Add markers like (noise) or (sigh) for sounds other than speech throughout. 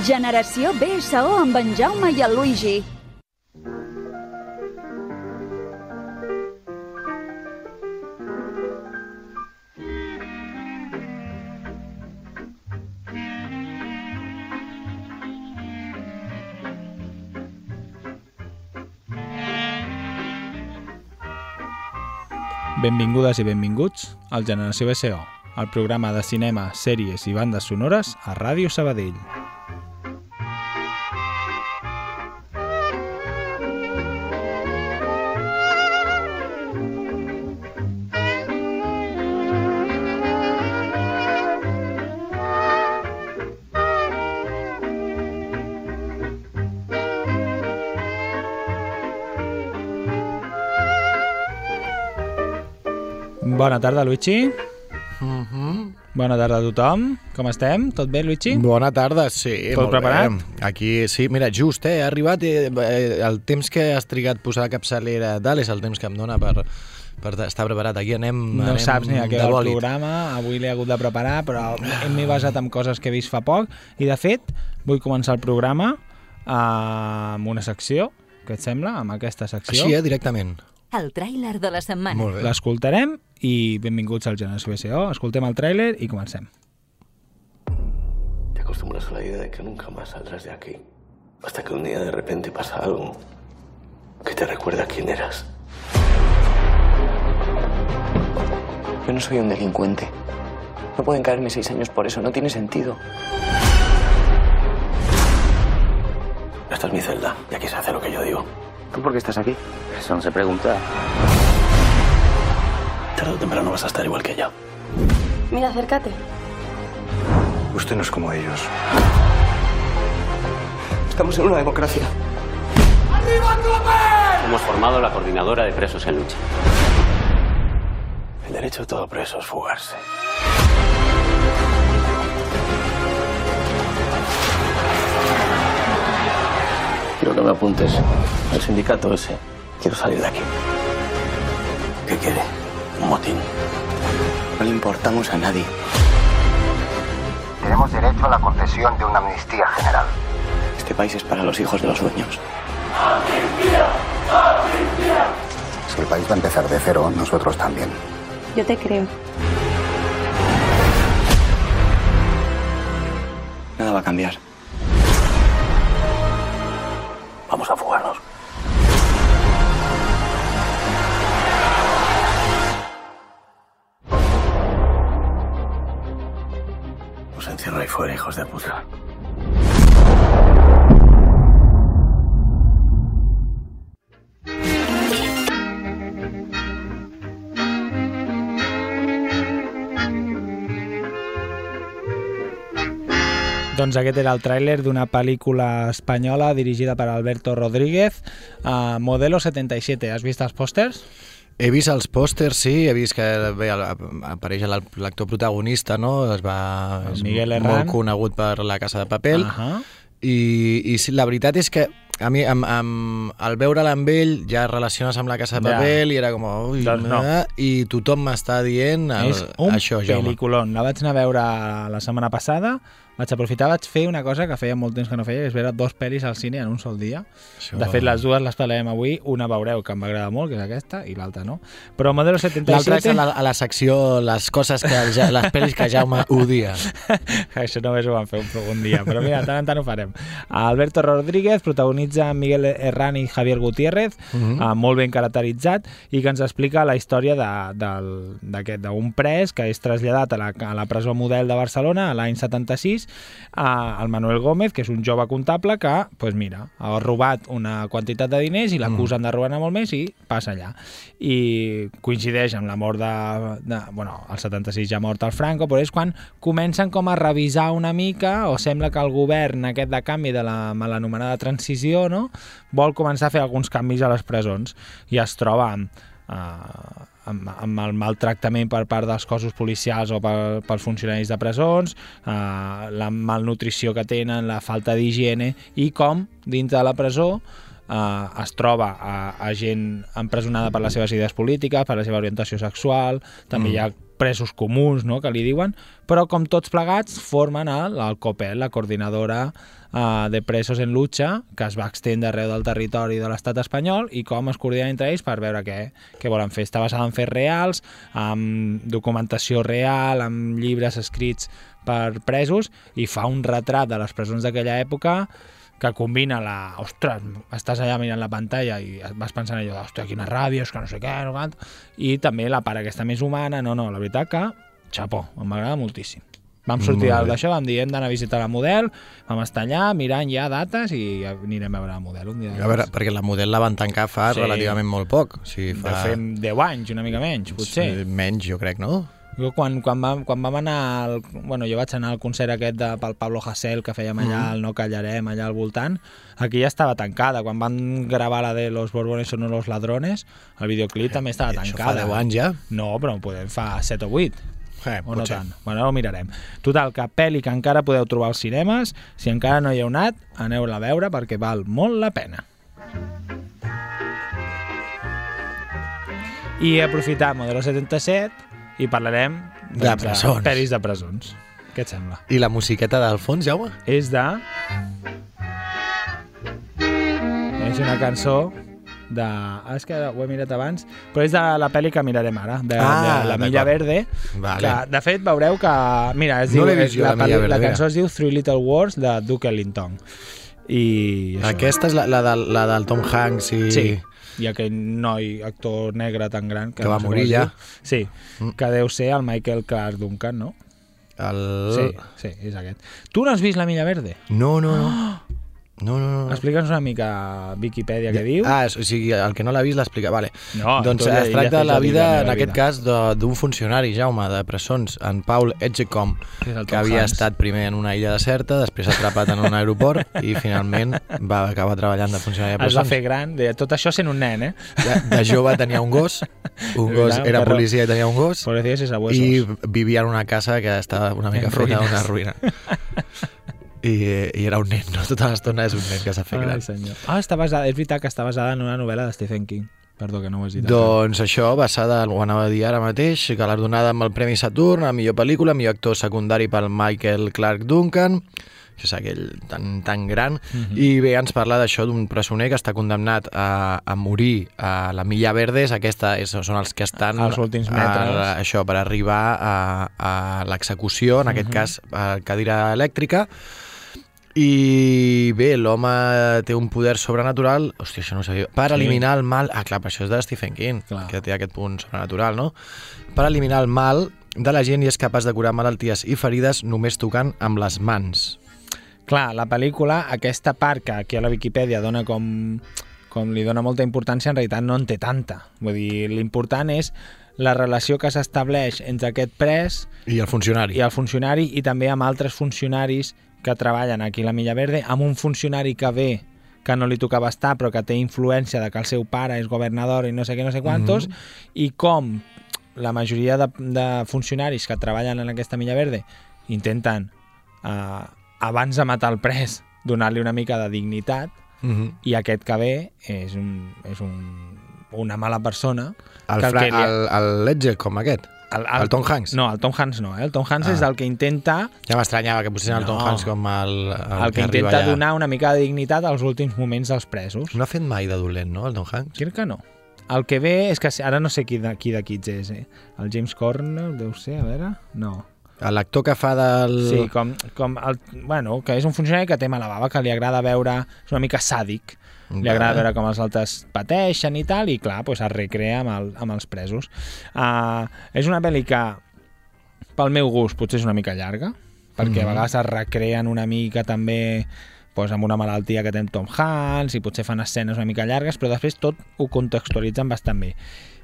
Generació BSO amb en Jaume i el Luigi. Benvingudes i benvinguts al Generació BSO, el programa de cinema, sèries i bandes sonores a Ràdio Sabadell. Bona tarda, Luigi. Bona tarda a tothom. Com estem? Tot bé, Luigi? Bona tarda, sí. Tot molt bé. preparat? Aquí, sí, mira, just, eh, ha arribat eh, eh, el temps que has trigat a posar la capçalera dalt és el temps que em dona per, per estar preparat. Aquí anem, No anem saps ni a què va el bòlit. programa, avui l'he hagut de preparar, però m'he basat en coses que he vist fa poc i, de fet, vull començar el programa eh, amb una secció, què et sembla, amb aquesta secció. Així, eh, directament. El tràiler de la setmana. Molt bé. L'escoltarem i benvinguts al Generació BSO. Escoltem el tràiler i comencem. Te acostumbras a la idea de que nunca más saldrás de aquí. Hasta que un día de repente pasa algo que te recuerda quién eras. Yo no soy un delincuente. No pueden caerme seis años por eso, no tiene sentido. Esta es mi celda y aquí se hace lo que yo digo. ¿Tú por qué estás aquí? Eso no se pregunta. Tarde o temprano vas a estar igual que yo. Mira, acércate. Usted no es como ellos. Estamos en una democracia. Hemos formado la coordinadora de presos en lucha. El derecho de todo preso es fugarse. Quiero que me apuntes al sindicato ese. Quiero salir de aquí. ¿Qué quiere? Un motín. No le importamos a nadie. Tenemos derecho a la concesión de una amnistía general. Este país es para los hijos de los dueños. Si el país va a empezar de cero, nosotros también. Yo te creo. Nada va a cambiar. Vamos a fugarnos. Os encierro ahí fuera, hijos de puta. Doncs aquest era el tràiler d'una pel·lícula espanyola dirigida per Alberto Rodríguez, uh, Modelo 77. Has vist els pòsters? He vist els pòsters, sí, he vist que bé, apareix l'actor protagonista, no? Es va, El és Miguel Herrán. molt conegut per La Casa de Papel. Ahà. I, i sí, la veritat és que a mi, amb, amb, al veure'l amb ell, ja relaciones amb la Casa de Ja. Papel i era com... Ui, Doncs no. I tothom m'està dient el, és un això, Jaume. La vaig anar a veure la setmana passada, vaig aprofitar, vaig fer una cosa que feia molt temps que no feia, que és veure dos pel·lis al cine en un sol dia. Això- De fet, les dues les parlarem avui. Una veureu que m'agrada molt, que és aquesta, i l'altra no. Però Modelo L'altre 77... és a la, a la secció les coses que Ja- les pel·lis que Jaume (laughs) odia. (laughs) Això només ho vam fer un, un dia, però mira, tant en tant ho farem. Alberto Rodríguez protagonitza Miguel Herrán i Javier Gutiérrez, Mhm. eh, molt ben caracteritzat, i que ens explica la història de- del- d'aquest d'un pres que és traslladat a la, a la presó model de Barcelona a l'any 76 el Manuel Gómez, que és un jove comptable que, pues mira, ha robat una quantitat de diners i l'acusen de robar molt més i passa allà. I coincideix amb la mort de, de... Bueno, el 76 ja mort el Franco, però és quan comencen com a revisar una mica, o sembla que el govern aquest de canvi de la mal anomenada transició, no?, vol començar a fer alguns canvis a les presons i es troba amb, uh, amb, amb el maltractament per part dels cossos policials o per, pels funcionaris de presons, uh, la malnutrició que tenen, la falta d'higiene i com dintre de la presó uh, es troba a, a gent empresonada per les seves idees polítiques, per la seva orientació sexual, també mm. hi ha presos comuns, no?, que li diuen, però com tots plegats formen el, el COPEL, la coordinadora uh, de presos en lucha, que es va extendre arreu del territori de l'estat espanyol i com es coordinen entre ells per veure què, què volen fer. Està basada en fets reals, amb documentació real, amb llibres escrits per presos i fa un retrat de les presons d'aquella època que combina la... Ostres, estàs allà mirant la pantalla i vas pensant allò, hòstia, quina ràbia, és que no sé què, no quant... I també la part aquesta més humana, no, no, la veritat que, xapó, m'agrada moltíssim. Vam sortir d'això, vam dir, hem d'anar a visitar la model, vam estar allà mirant ja dates i anirem a veure la model un dia. A veure, perquè la model la van tancar fa sí. relativament molt poc. O sigui, fa... De fer 10 anys, una mica menys, potser. Sí, menys, jo crec, no? Jo quan, quan, vam, quan vam anar, al, bueno, jo vaig anar al concert aquest de, pel Pablo Hasél que fèiem allà, mm. el No Callarem, allà al voltant, aquí ja estava tancada. Quan van gravar la de Los Borbones son los ladrones, el videoclip eh, també estava tancada. Això fa 10 anys ja? No, però podem fa 7 o 8. Eh, o no tant. Bueno, ho mirarem. Total, que pel·li que encara podeu trobar als cinemes, si encara no hi heu anat, aneu-la a veure perquè val molt la pena. I aprofitar Modelo 77 i parlarem doncs, de presons. De pel·lis de presons. Què et sembla? I la musiqueta del fons, Jaume? És de... És una cançó de... Ah, és que ho he mirat abans, però és de la pel·li que mirarem ara, de, Ah, de La Milla Verde. Vale. Que, de fet, veureu que... Mira, es No diu, és la, La pel·li- la Verde, cançó es diu Three Little Wars de Duke Ellington. I... Això. Aquesta és la, la, del, la del Tom Hanks i... Sí, i aquell noi, actor negre tan gran... Que va no sé morir ja. Sí, Mm. que deu ser el Michael Clark Duncan, no? El... Sí, sí, és aquest. Tu no has vist La Milla Verde? No, no, no. No, no, no. Explica'ns una mica Viquipèdia què diu. Ah, o sigui, el que no l'ha vist l'explica. Vale. No, doncs ja- es ja tracta de fes la la vida, meva en aquest vida. cas, d'un funcionari, Jaume, de presons, en Paul Edgecombe, Que havia Hanks. estat primer en una illa deserta, després atrapat en un aeroport (laughs) i finalment va acabar treballant de funcionari de Es va presons. fer gran, de, tot això sent un nen, eh? De, de jove tenia un gos, (laughs) un gos Clar, era policia i tenia un gos, i vivia en una casa que estava una mica feta ruïnes. d'una ruïna. (laughs) I, I era un nen, no? Tota l'estona és un nen que s'ha fet gran. Ai, senyor. Ah, està basada, és veritat que està basada en una novel·la de Stephen King. Perdó, que no ho has dit. Doncs això, basada, ho anava a dir ara mateix, galardonada amb el Premi Saturn, a millor pel·lícula, millor actor secundari pel Michael Clark Duncan, que és aquell tan, tan gran, Mhm. i bé, ens parla d'això d'un presoner que està condemnat a, a morir a la Milla Verdes, aquesta és, són els que estan Els últims metres. A, això, per arribar a, a l'execució, en aquest Mhm. cas a cadira elèctrica, i bé, l'home té un poder sobrenatural, hòstia, això no ho sabia, per Sí. eliminar el mal... Ah, clar, però això és de Stephen King, Clar. que té aquest punt sobrenatural, no? Per eliminar el mal de la gent i és capaç de curar malalties i ferides només tocant amb les mans. Clar, la pel·lícula, aquesta part que aquí a la Viquipèdia dona com, com li dona molta importància, en realitat no en té tanta. Vull dir, l'important és la relació que s'estableix entre aquest pres I el funcionari. i el funcionari i també amb altres funcionaris que treballen aquí a la Milla Verde, amb un funcionari que ve que no li tocava estar però que té influència de que el seu pare és governador i no sé què, no sé quantos, Mhm. i com la majoria de, de funcionaris que treballen en aquesta Milla Verde intenten, eh, abans de matar el pres, donar-li una mica de dignitat, Mm -hmm. i aquest que ve és, un, és un, una mala persona El, que fra, que li- el, el Ledger, com aquest. El, el Tom Hanks. No, el Tom Hanks no. Eh? El Tom Hanks Ah. és el que intenta Ja m'estranyava que posessin el Tom No. Hanks com el, el, el que arriba intenta allà. donar una mica de dignitat als últims moments dels presos. No ha fet mai de dolent, no, el Tom Hanks? Crec que no. El que ve és que ara no sé qui de, qui de és, eh? El James Cornell, deu ser, a veure... No. L'actor que fa del... Sí, com, com el, bueno, que és un funcionari que té mala bava, que li agrada veure... És una mica sàdic. Li agrada veure com els altres pateixen i tal, i clar, pues, es recrea amb, el, amb els presos. Uh, és una pel·li que, pel meu gust, potser és una mica llarga, perquè Mhm. a vegades es recreen una mica també doncs, amb una malaltia que té Tom Hanks i potser fan escenes una mica llargues, però després tot ho contextualitzen bastant bé.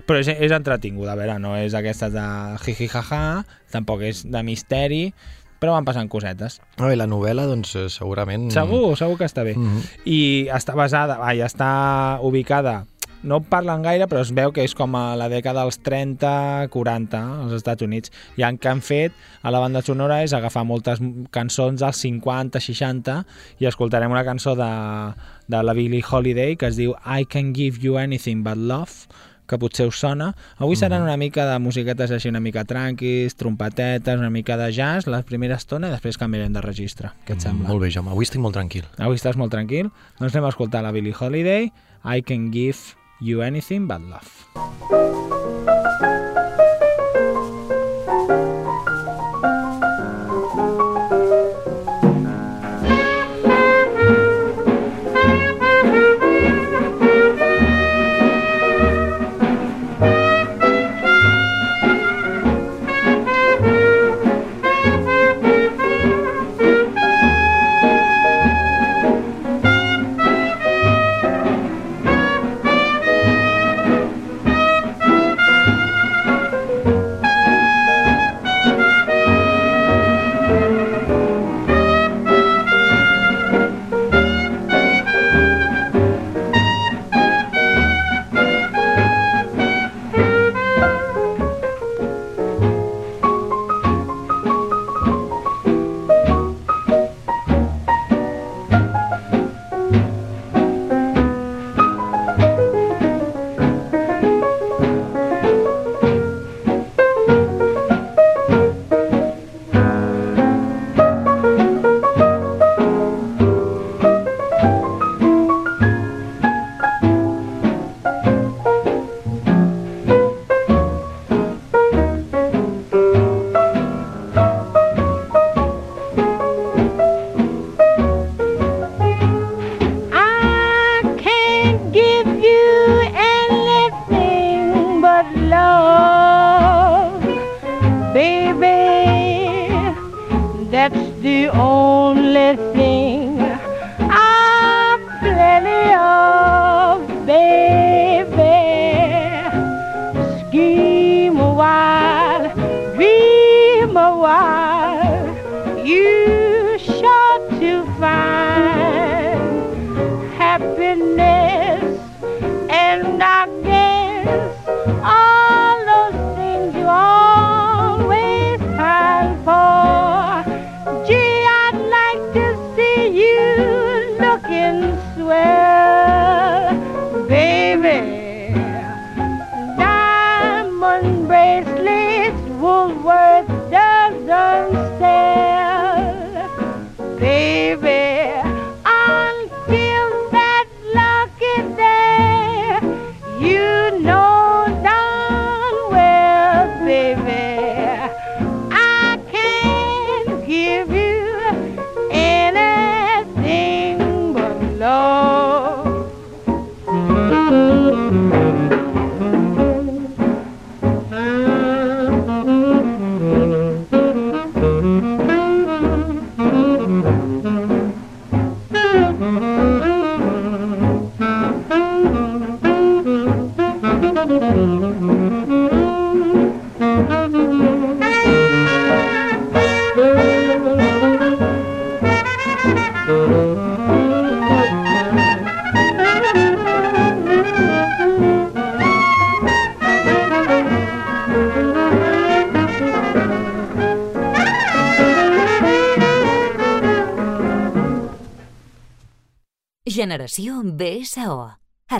Però és, és entretinguda, a veure, no és aquestes de jiji jaja, tampoc és de misteri, però van passant cosetes. No, I la novel·la, doncs, eh, segurament... Segur, segur que està bé. Mhm. I està basada, ai, està ubicada no parlen gaire, però es veu que és com a la dècada dels 30-40 als Estats Units. I el que han fet a la banda sonora és agafar moltes cançons dels 50-60 i escoltarem una cançó de, de la Billie Holiday que es diu I Can Give You Anything But Love que potser us sona. Avui seran una mica de musiquetes així una mica tranquis, trompetetes, una mica de jazz, la primera estona i després canviarem de registre. Què et sembla? Molt bé, Jaume. Avui estic molt tranquil. Avui estàs molt tranquil? Doncs anem a escoltar la Billie Holiday, I Can Give You Anything But Love.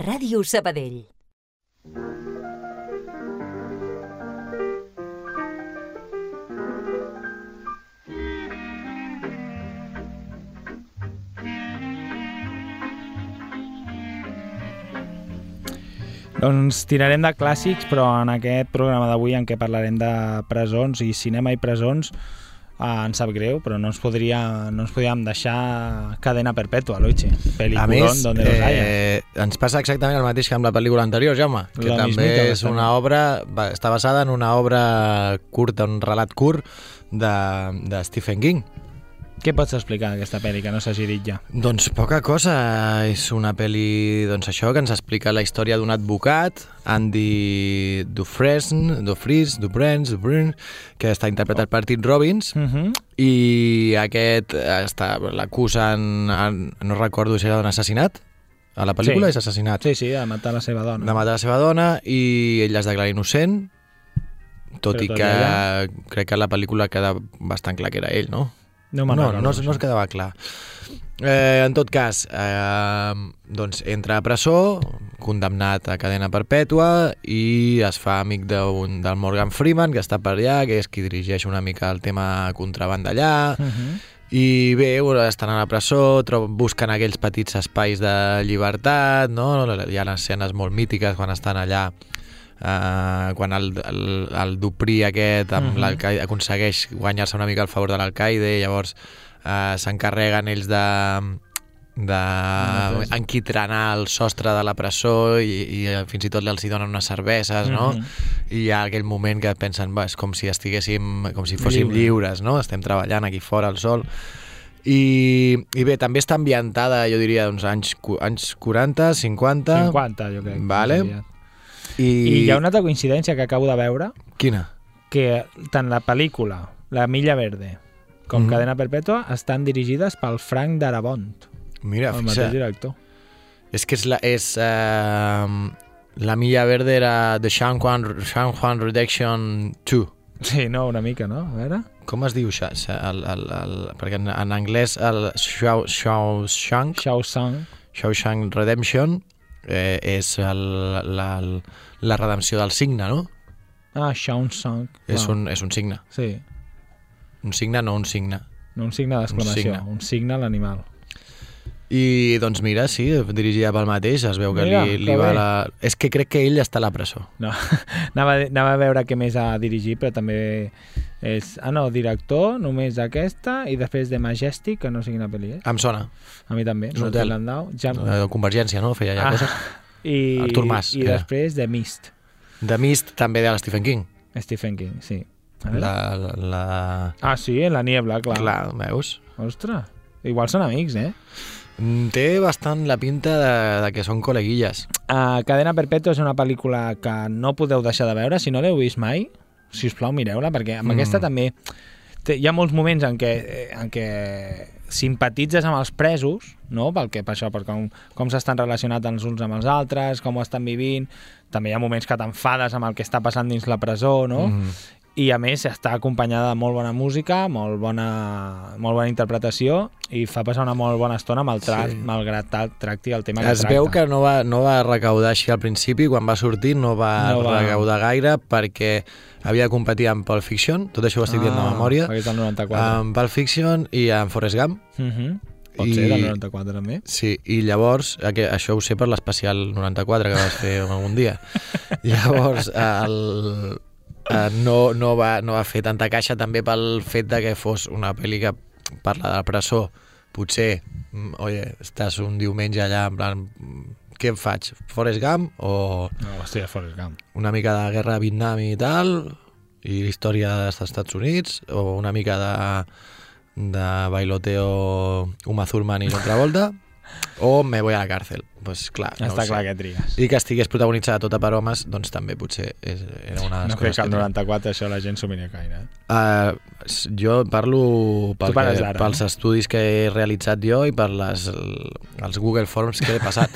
Ràdio Sabadell. Doncs tirarem de clàssics, però en aquest programa d'avui en què parlarem de presons i cinema i presons, Uh, ens sap greu, però no ens, podria, no ens podíem deixar cadena perpètua, Loiche. A més, donde los haya. eh, ens passa exactament el mateix que amb la pel·lícula anterior, Jaume, que Lo també mismito, és una obra, va- està basada en una obra curta, un relat curt de, de Stephen King. Què pots explicar d'aquesta pel·li que no s'hagi dit ja? Doncs poca cosa, és una pel·li doncs això que ens explica la història d'un advocat, Andy Dufresne, Dufries, Dubrens, Dubrin, que està interpretat per Tim Robbins, Uh -huh. i aquest està l'acusen, en- no recordo si era d'un assassinat, a la pel·lícula Sí. és assassinat, Sí, sí, de matar la seva dona. de matar la seva dona i ell es declara innocent, tot Però i tot que allà- crec que a la pel·lícula queda bastant clar que era ell, no? No no, no, això. no es quedava clar. Eh, en tot cas, eh, doncs entra a presó, condemnat a cadena perpètua i es fa amic d'un del Morgan Freeman, que està per allà, que és qui dirigeix una mica el tema contrabanda allà, Uh -huh. i bé, estan a la presó, busquen aquells petits espais de llibertat, no? Hi ha escenes molt mítiques quan estan allà Uh, quan el, el, el Dupri aquest amb Mhm. l'Alcaide aconsegueix guanyar-se una mica el favor de l'Alcaide i llavors uh, s'encarreguen ells de d'enquitrenar el sostre de la presó i, i eh, fins i tot els hi donen unes cerveses, no? Mhm. I hi ha aquell moment que pensen, va, és com si estiguéssim, com si fóssim Lliure. lliures, no? Estem treballant aquí fora al sol. I, i bé, també està ambientada, jo diria, doncs, anys, anys 40, 50... 50, jo crec. Vale. aviat. I, I hi ha una altra coincidència que acabo de veure, Quina? que tant la pel·lícula, La Milla Verde, com Mhm. Cadena Perpètua, estan dirigides pel Frank Darabont, Mira, el fixa, mateix director. és que és la, és, uh, la Milla Verde era The Shang Juan, Shang Juan Redemption 2. Sí, no, una mica, no? A veure... Com es diu això? El, el, el, perquè en, en anglès el Shao. Shawshank Redemption eh, és el, la, la redempció del signe, no? Ah, Shao Sang. És, un, és un signe. Sí, Un signe, no un signe. no un signe d'exclamació, un signe a l'animal. I doncs mira, sí, dirigida pel mateix, es veu que Mira, li, li que va bé. la... És que crec que ell està a la presó. No, (laughs) anava, anava a veure què més ha dirigit, però també és... Ah, no, director, només aquesta, i després de Majestic, que no sé quina pel·li és. Em sona. A mi també. És un hotel. Landau. Ja... Eh, Convergència, no? Feia ja Ah, coses. (laughs) I, Artur Mas, I era. després de Mist, The Mist també de Stephen King. Stephen King, sí. La, la, la... Ah, sí, en la niebla, clar. Clar, veus? Ostres, igual són amics, eh? Mm, Té bastant la pinta de, de que són col·leguilles. Uh, Cadena Perpètua és una pel·lícula que no podeu deixar de veure, si no l'heu vist mai, si us plau mireu-la, perquè amb Mm. aquesta també té, hi ha molts moments en què, eh, en què simpatitzes amb els presos, no? Pel que, per això, per com, com s'estan relacionats els uns amb els altres, com ho estan vivint, també hi ha moments que t'enfades amb el que està passant dins la presó, no? Mm. I a més està acompanyada de molt bona música, molt bona, molt bona interpretació i fa passar una molt bona estona amb el trac, Sí. malgrat tal tracti el tema que Es tracta. veu que no va, no va recaudar així al principi, quan va sortir no va, No va- recaudar gaire perquè havia de competir amb Pulp Fiction, tot això ho estic dient de memòria, del 94. amb Pulp Fiction i amb Forrest Gump. Uh -huh. Pot I- ser del 94 també. Sí, i llavors, això ho sé per l'especial 94 que vas fer algun dia. (laughs) Llavors, el, eh, no, no, va, no va fer tanta caixa també pel fet de que fos una pel·li que parla de la presó. Potser, mm, oye, estàs un diumenge allà en plan, mm, què em faig? Forrest Gump o No, hòstia, Forrest Gump. una mica de guerra a Vietnam i tal, i història dels Estats Units, o una mica de, de bailoteo Uma Thurman i John Travolta, o me voy a la càrcel. Pues clar, no Està clar sé. que trigues. I que estigués protagonitzada tota per homes, doncs també potser és, era una de les No crec coses que al que... 94 això la gent s'ho miri gaire. eh? Uh, jo parlo pel que, d'ara, pels no? estudis que he realitzat jo i per les, els Google Forms que he passat.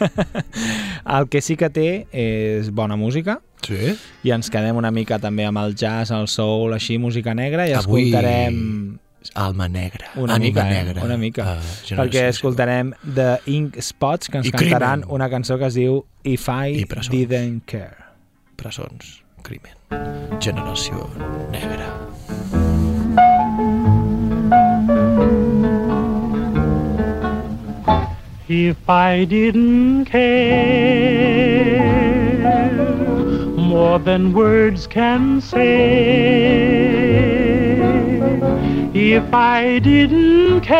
(laughs) El que sí que té és bona música, sí? i ens quedem una mica també amb el jazz, el soul, així, música negra, i Avui- escoltarem Alma negra, una ànima mica, eh? negra. una mica. Uh, perquè escoltarem The Ink Spots, que ens I cantaran Crimen. una cançó que es diu If I I presons. Didn't Care. Presons, crimen, generació negra. If I didn't care more than words can say, If I didn't care,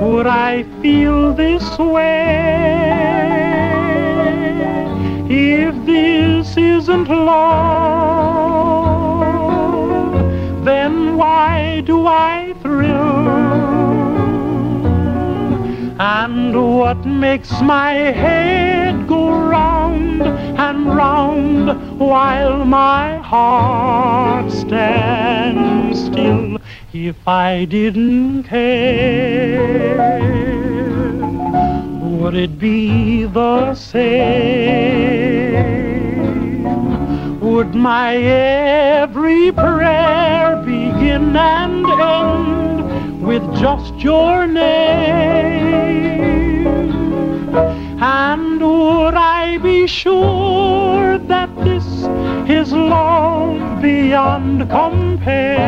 would I feel this way? If this isn't love, then why do I thrill? And what makes my head go round and round while my heart stands still? If I didn't care, would it be the same? Would my every prayer begin and end with just your name? And would I be sure that this is love beyond compare?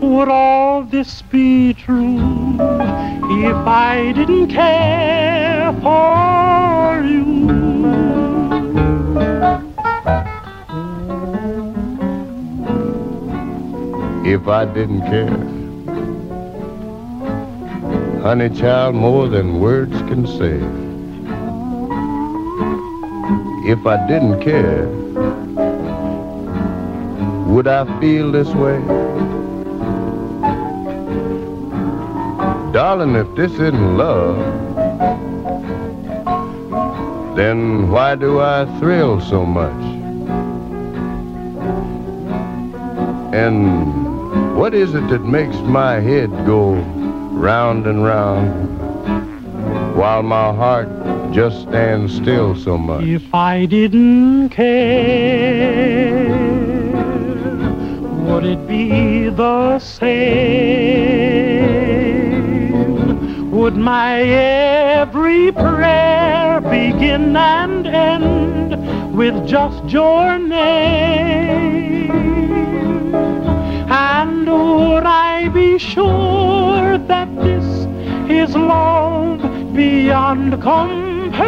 Would all this be true if I didn't care for you? If I didn't care. Honey child, more than words can say. If I didn't care, would I feel this way? Darling, if this isn't love, then why do I thrill so much? And what is it that makes my head go round and round while my heart just stands still so much? If I didn't care, would it be the same? Would my every prayer begin and end with just your name? And would I be sure that this is love beyond compare?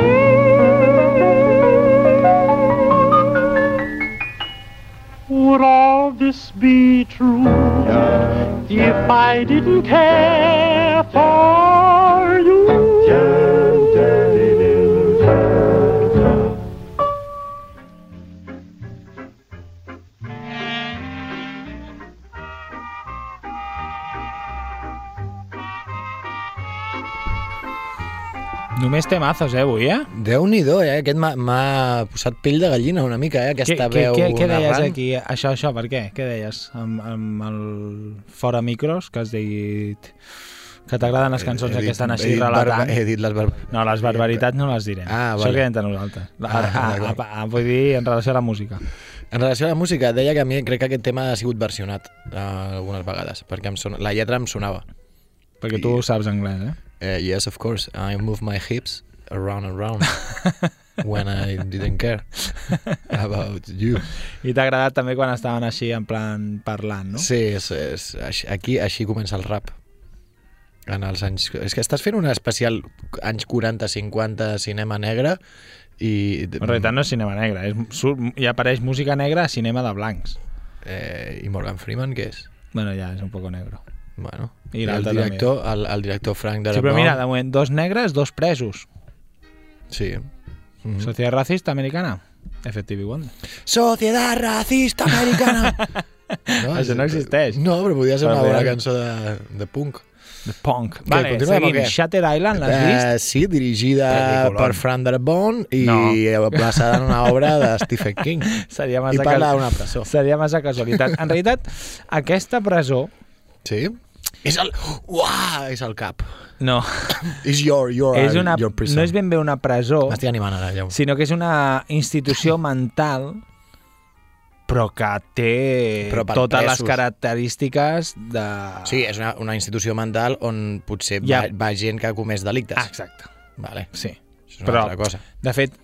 Would all this be true if I didn't care for you? Només temazos, eh, avui, eh? Déu-n'hi-do, eh? Aquest m'ha- posat pell de gallina una mica, eh? Aquesta què, veu què, què deies narrant. aquí? Això, això, per què? Què deies? Amb, amb el fora micros, que has dit que t'agraden les cançons He dit- que estan així relatant. barba- he dit les bar- No, les barbaritats no les direm. Ah, Això vale. queda entre nosaltres. Ah, Ah, ah, ah, vull dir, en relació a la música. En relació a la música, deia que a mi crec que aquest tema ha sigut versionat eh, algunes vegades, perquè em sona, la lletra em sonava. Perquè tu saps anglès, eh? Uh, yes, of course. I move my hips around and round (laughs) when I didn't care about you. I t'ha agradat també quan estaven així en plan parlant, no? Sí, és, és, així, aquí així comença el rap. En els anys... És que estàs fent un especial anys 40-50 cinema negre i... En realitat no és cinema negre, és, surt, hi apareix música negra a cinema de blancs. Eh, I Morgan Freeman, què és? Bueno, ja és un poco negro. Bueno, I I, el director, el, el director Frank Sí, Darabont... però mira, de moment, dos negres, dos presos. Sí. Mm -hmm. Sociedad racista americana. Effective Wonder. Sociedad racista americana! (laughs) No, Això no existeix. No, però podria ser Però una bona real. cançó de, de punk. De punk. Vale, continuem seguim. Shutter Island, l'has Eh, vist? sí, dirigida per Fran Darabont i No. basada en una obra de Stephen King. (laughs) Seria massa I parla d'una presó. Seria massa casualitat. En realitat, aquesta presó... Sí? És el... Uah, és el cap. No. És your, your, és una, your prison. no és ben bé una presó, M'estic animant ara, ja. sinó que és una institució mental però que té Però per totes les presos. característiques de... Sí, és una, una institució mental on potser Ja. va, va gent que ha comès delictes. Exacte. Vale. Sí. Això és una altra cosa. de fet,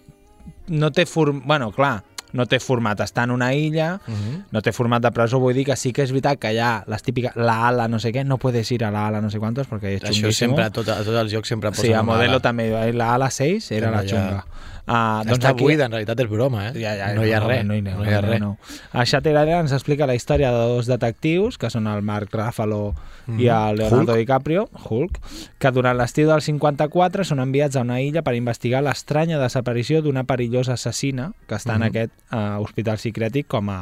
no té form... Bueno, clar, no té format estar en una illa, Mhm. no té format de presó, vull dir que sí que és veritat que hi ha les típiques, la ala no sé què, no puedes ir a la ala no sé quantos perquè és Això xunguíssimo. sempre, a, tot, a tots els jocs sempre posen Sí, a Modelo ala. també, la ala 6 era no la xunga. Uh, Està buida, en realitat és broma, eh? Ja, ja, no hi ha res. No, hi, no hi ha res. No. A Shutter Island ens explica la història de dos detectius, que són el Mark Ruffalo i Mhm. el Leonardo Hulk. DiCaprio, Hulk, que durant l'estiu del 54 són enviats a una illa per investigar l'estranya desaparició d'una perillosa assassina que està en Mhm. aquest uh, hospital psiquiàtric com a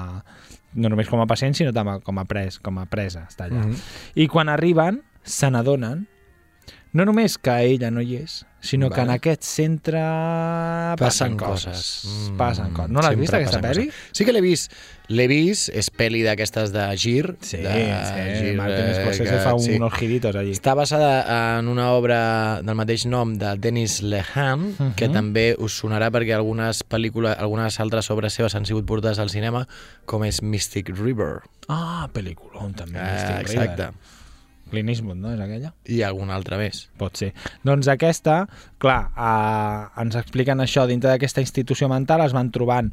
no només com a pacient, sinó també com a pres, com a presa, està allà. Mhm. I quan arriben, se n'adonen no només que ella no hi és, sinó que en Vale. aquest centre Passen coses. Mm, passen coses. No l'has vist, aquesta passen pel·li? coses. Sí que l'he vist. L'he vist, és pel·li d'aquestes de Gir. Sí, de sí, Martin eh, Scorsese que- fa unos giritos allí. Està basada en una obra del mateix nom de Dennis Lehane, Mhm. que també us sonarà perquè algunes pel·lícules, algunes altres obres seves han sigut portades al cinema, com és Mystic River. Ah, pel·lícula, també. Eh, Mystic exacte. River. Clint Eastwood, no? És aquella? I alguna altra més. Pot ser. Doncs aquesta, clar, eh, ens expliquen això, dintre d'aquesta institució mental es van trobant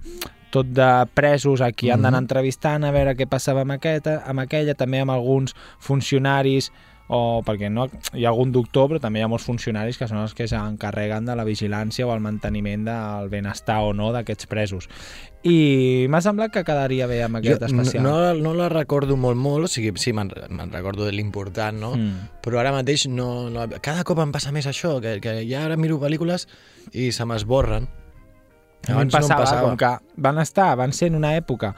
tot de presos a qui han d'anar Mhm. entrevistant a veure què passava amb, aquesta, amb aquella, també amb alguns funcionaris o perquè no, hi ha algun doctor però també hi ha molts funcionaris que són els que s'encarreguen de la vigilància o el manteniment del benestar o no d'aquests presos i m'ha semblat que quedaria bé amb aquest Jo especial no, no la recordo molt, molt, o sigui, sí, me'n me'n recordo de l'important, no? Mm. Però ara mateix no, no... Cada cop em passa més això, que, que ja ara miro pel·lícules i se m'esborren. A mi em passava, com que van estar, van ser en una època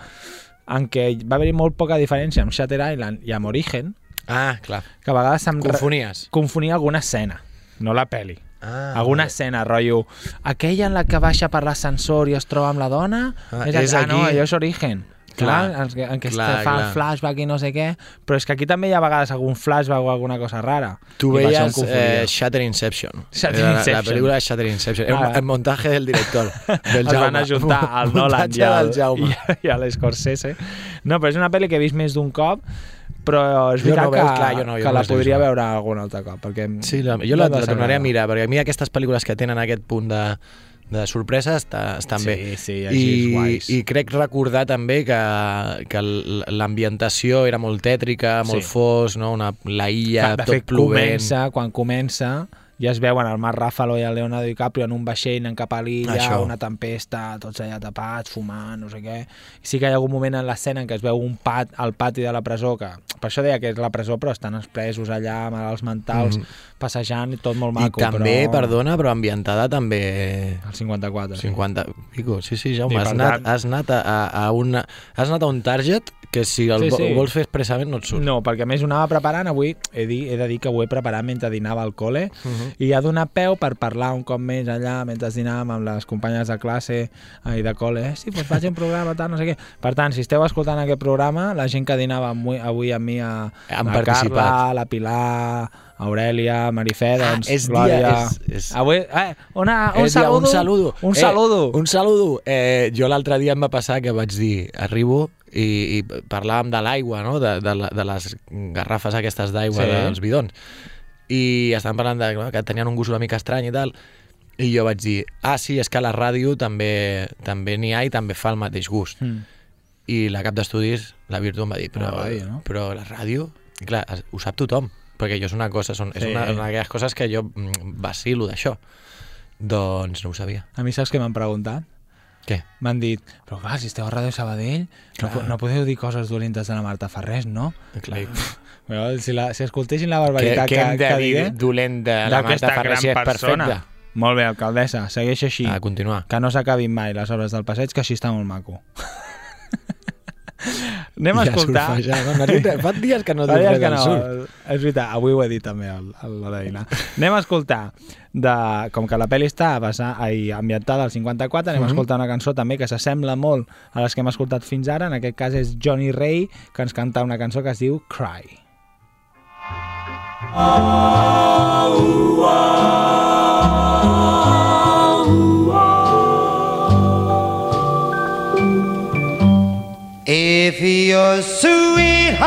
en què va haver-hi molt poca diferència amb Shutter Island i amb Origen, Ah, clar. que a vegades em Confonies. confonia alguna escena, no la peli. Ah, alguna vale. escena, rotllo, aquella en la que baixa per l'ascensor i es troba amb la dona, Ah, és, és ah, no, aquí. allò és Origen. Clar, Clar, en què, en què clar, es fa el clar. flashback i no sé què, però és que aquí també hi ha a vegades algun flashback o alguna cosa rara. Tu veies eh, Shatter Inception. Shatter Era la- La Inception. pel·lícula de Shatter Inception. Ah. un- el montatge del director. (laughs) Del es van ajuntar al (laughs) Nolan Muntatge i, al, Jaume. i, (laughs) i a l'Scorsese. No, però és una pel·li que he vist més d'un cop, però és veritat no que, veus, clar, jo no, jo que no la podria vist. veure algun altre cop. Perquè Sí, la, jo la, la tornaré a mirar, perquè a mi aquestes pel·lícules que tenen aquest punt de, de sorpresa està, estan Sí, bé. sí, guais. I, I crec recordar també que, que l'ambientació era molt tètrica, molt Sí. fos, no? Una, la illa, de tot fet, plovent. comença, quan comença, ja es veuen el Marc Ruffalo i el Leonardo DiCaprio en un vaixell anant cap a l'illa, una tempesta, tots allà tapats, fumant, no sé què. I sí que hi ha algun moment en l'escena en què es veu un pat al pati de la presó, que per això deia que és la presó, però estan els presos allà, malalts mentals, Mhm. Passejant i tot molt I maco. també, però... perdona, però ambientada també... El 54. 50, pico, sí, sí, Jaume, I has anat, tant- has, anat a, a, una, has anat a un target que si el Sí, sí, sí. sí. vols fer expressament no et surt. No, perquè a més ho anava preparant avui, he, di, he de dir que ho he preparat mentre dinava al col·le Uh -huh. i ha donat peu per parlar un cop més allà mentre dinàvem amb les companyes de classe i de col·le, eh, sí, doncs faig un programa tal, no sé què. Per tant, si esteu escoltant aquest programa, la gent que dinava avui, avui amb mi a, Han a participat. Carla, la Pilar, Aurelia, Marifé, doncs, Ah, és Glòria... dia, és- és- Avui, eh, una, un, És dia, saludo, un saludo. Un Eh, saludo. un saludo. Eh, jo l'altre dia em va passar que vaig dir, arribo i, i parlàvem de l'aigua, no? de, de, de les garrafes aquestes d'aigua, Sí. dels bidons. I estàvem parlant de que tenien un gust una mica estrany i tal. I jo vaig dir, ah, sí, és que a la ràdio també també n'hi ha i també fa el mateix gust. Mm. I la cap d'estudis, la Virtu, em va dir, però, ràdio, no? però la ràdio, I clar, ho sap tothom, perquè jo és una cosa, són, és Sí. una, una d'aquelles coses que jo mm, vacilo d'això. Doncs no ho sabia. A mi saps què m'han preguntat? Què? M'han dit, però clar, si esteu a Ràdio Sabadell, no, no podeu dir coses dolentes de la Marta Ferrés, no? Clar. (laughs) "Bueno, si, la, si escoltessin la barbaritat què que, hem de que dir diré, dolent de la Marta Ferrer si és persona. perfecta? Molt bé, alcaldessa, segueix així. A continuar. Que no s'acabin mai les obres del passeig, que així està molt maco. Anem a escoltar... ja, no? No dit- fa dies que no dius dies res que del no, sur. És veritat, avui ho he dit també a l'hora de dinar. Anem a escoltar, de, com que la pel·li està basada, ai, ambientada al 54, anem a Mhm. escoltar una cançó també que s'assembla molt a les que hem escoltat fins ara, en aquest cas és Johnny Ray, que ens canta una cançó que es diu Cry. If your sweetheart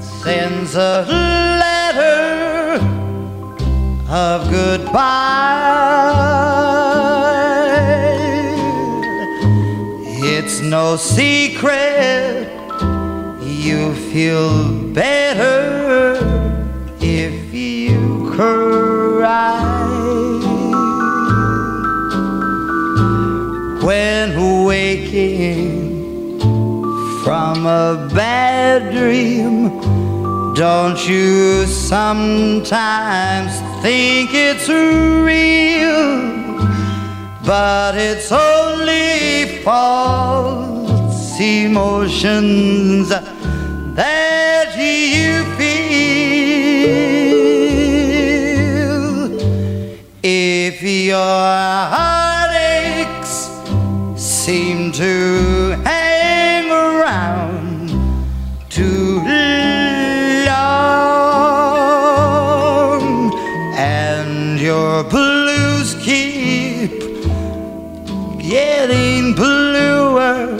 sends a letter of goodbye, It's no secret. You feel better if you cry. When waking from a bad dream, don't you sometimes think it's real? But it's only false emotions that you feel. If your heartaches seem to around too long and your blues keep getting bluer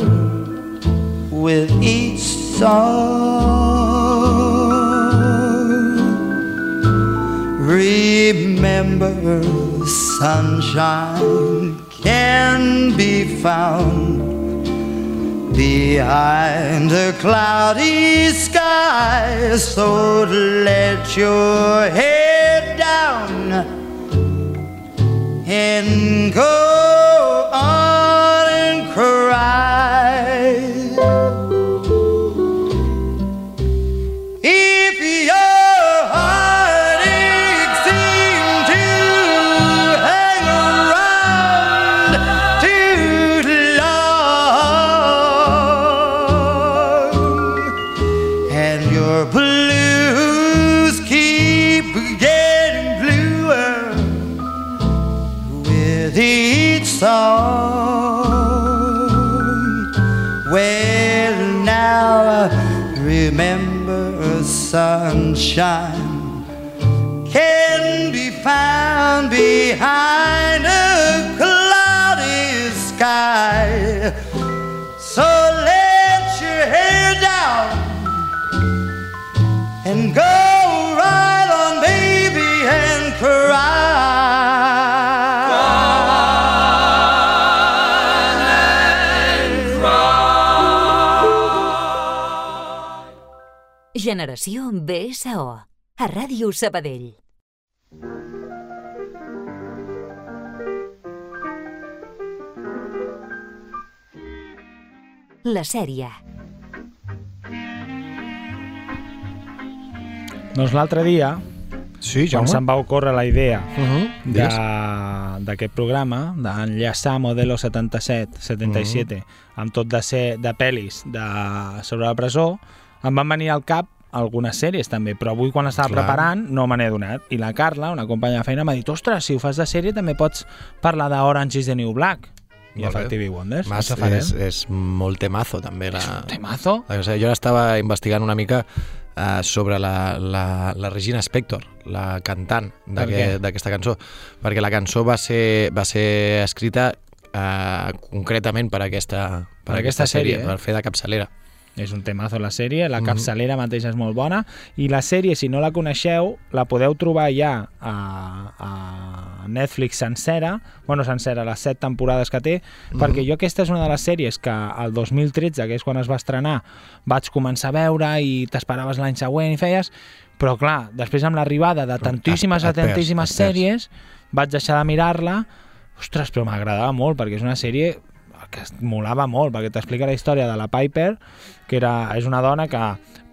with each song. Remember, sunshine can be found behind a cloudy sky. So let your head down and go sunshine can be found behind a cloudy sky. So let your hair down and go Generació BSO. A Ràdio Sabadell. La sèrie. Doncs l'altre dia, sí, quan Jaume? se'm va ocórrer la idea Uh -huh. de- d'aquest programa, d'enllaçar Modelo 77, 77, amb tot de ser de pel·lis de, sobre la presó, em van venir al cap algunes sèries també, però avui quan estava Clar. preparant no me n'he donat. I la Carla, una companya de feina, m'ha dit ostres, si ho fas de sèrie també pots parlar d'Orange is the New Black. I bé. Effective Wonders. Farem. és, és molt temazo, també. La... És un temazo? Sigui, jo estava investigant una mica uh, sobre la, la, la Regina Spector, la cantant d'aquesta cançó, perquè la cançó va ser, va ser escrita uh, concretament per aquesta, per, Per aquesta sèrie, eh? per fer de capçalera. És un temazo la sèrie, la Mhm. capçalera mateixa és molt bona. I la sèrie, si no la coneixeu, la podeu trobar ja a, a Netflix sencera, bueno, sencera, les set temporades que té, Mhm. perquè jo aquesta és una de les sèries que el 2013, que és quan es va estrenar, vaig començar a veure i t'esperaves l'any següent i feies, però clar, després amb l'arribada de tantíssimes et i perds, tantíssimes sèries, vaig deixar de mirar-la, ostres, però m'agradava molt, perquè és una sèrie que es molava molt, perquè t'explica la història de la Piper, que era, és una dona que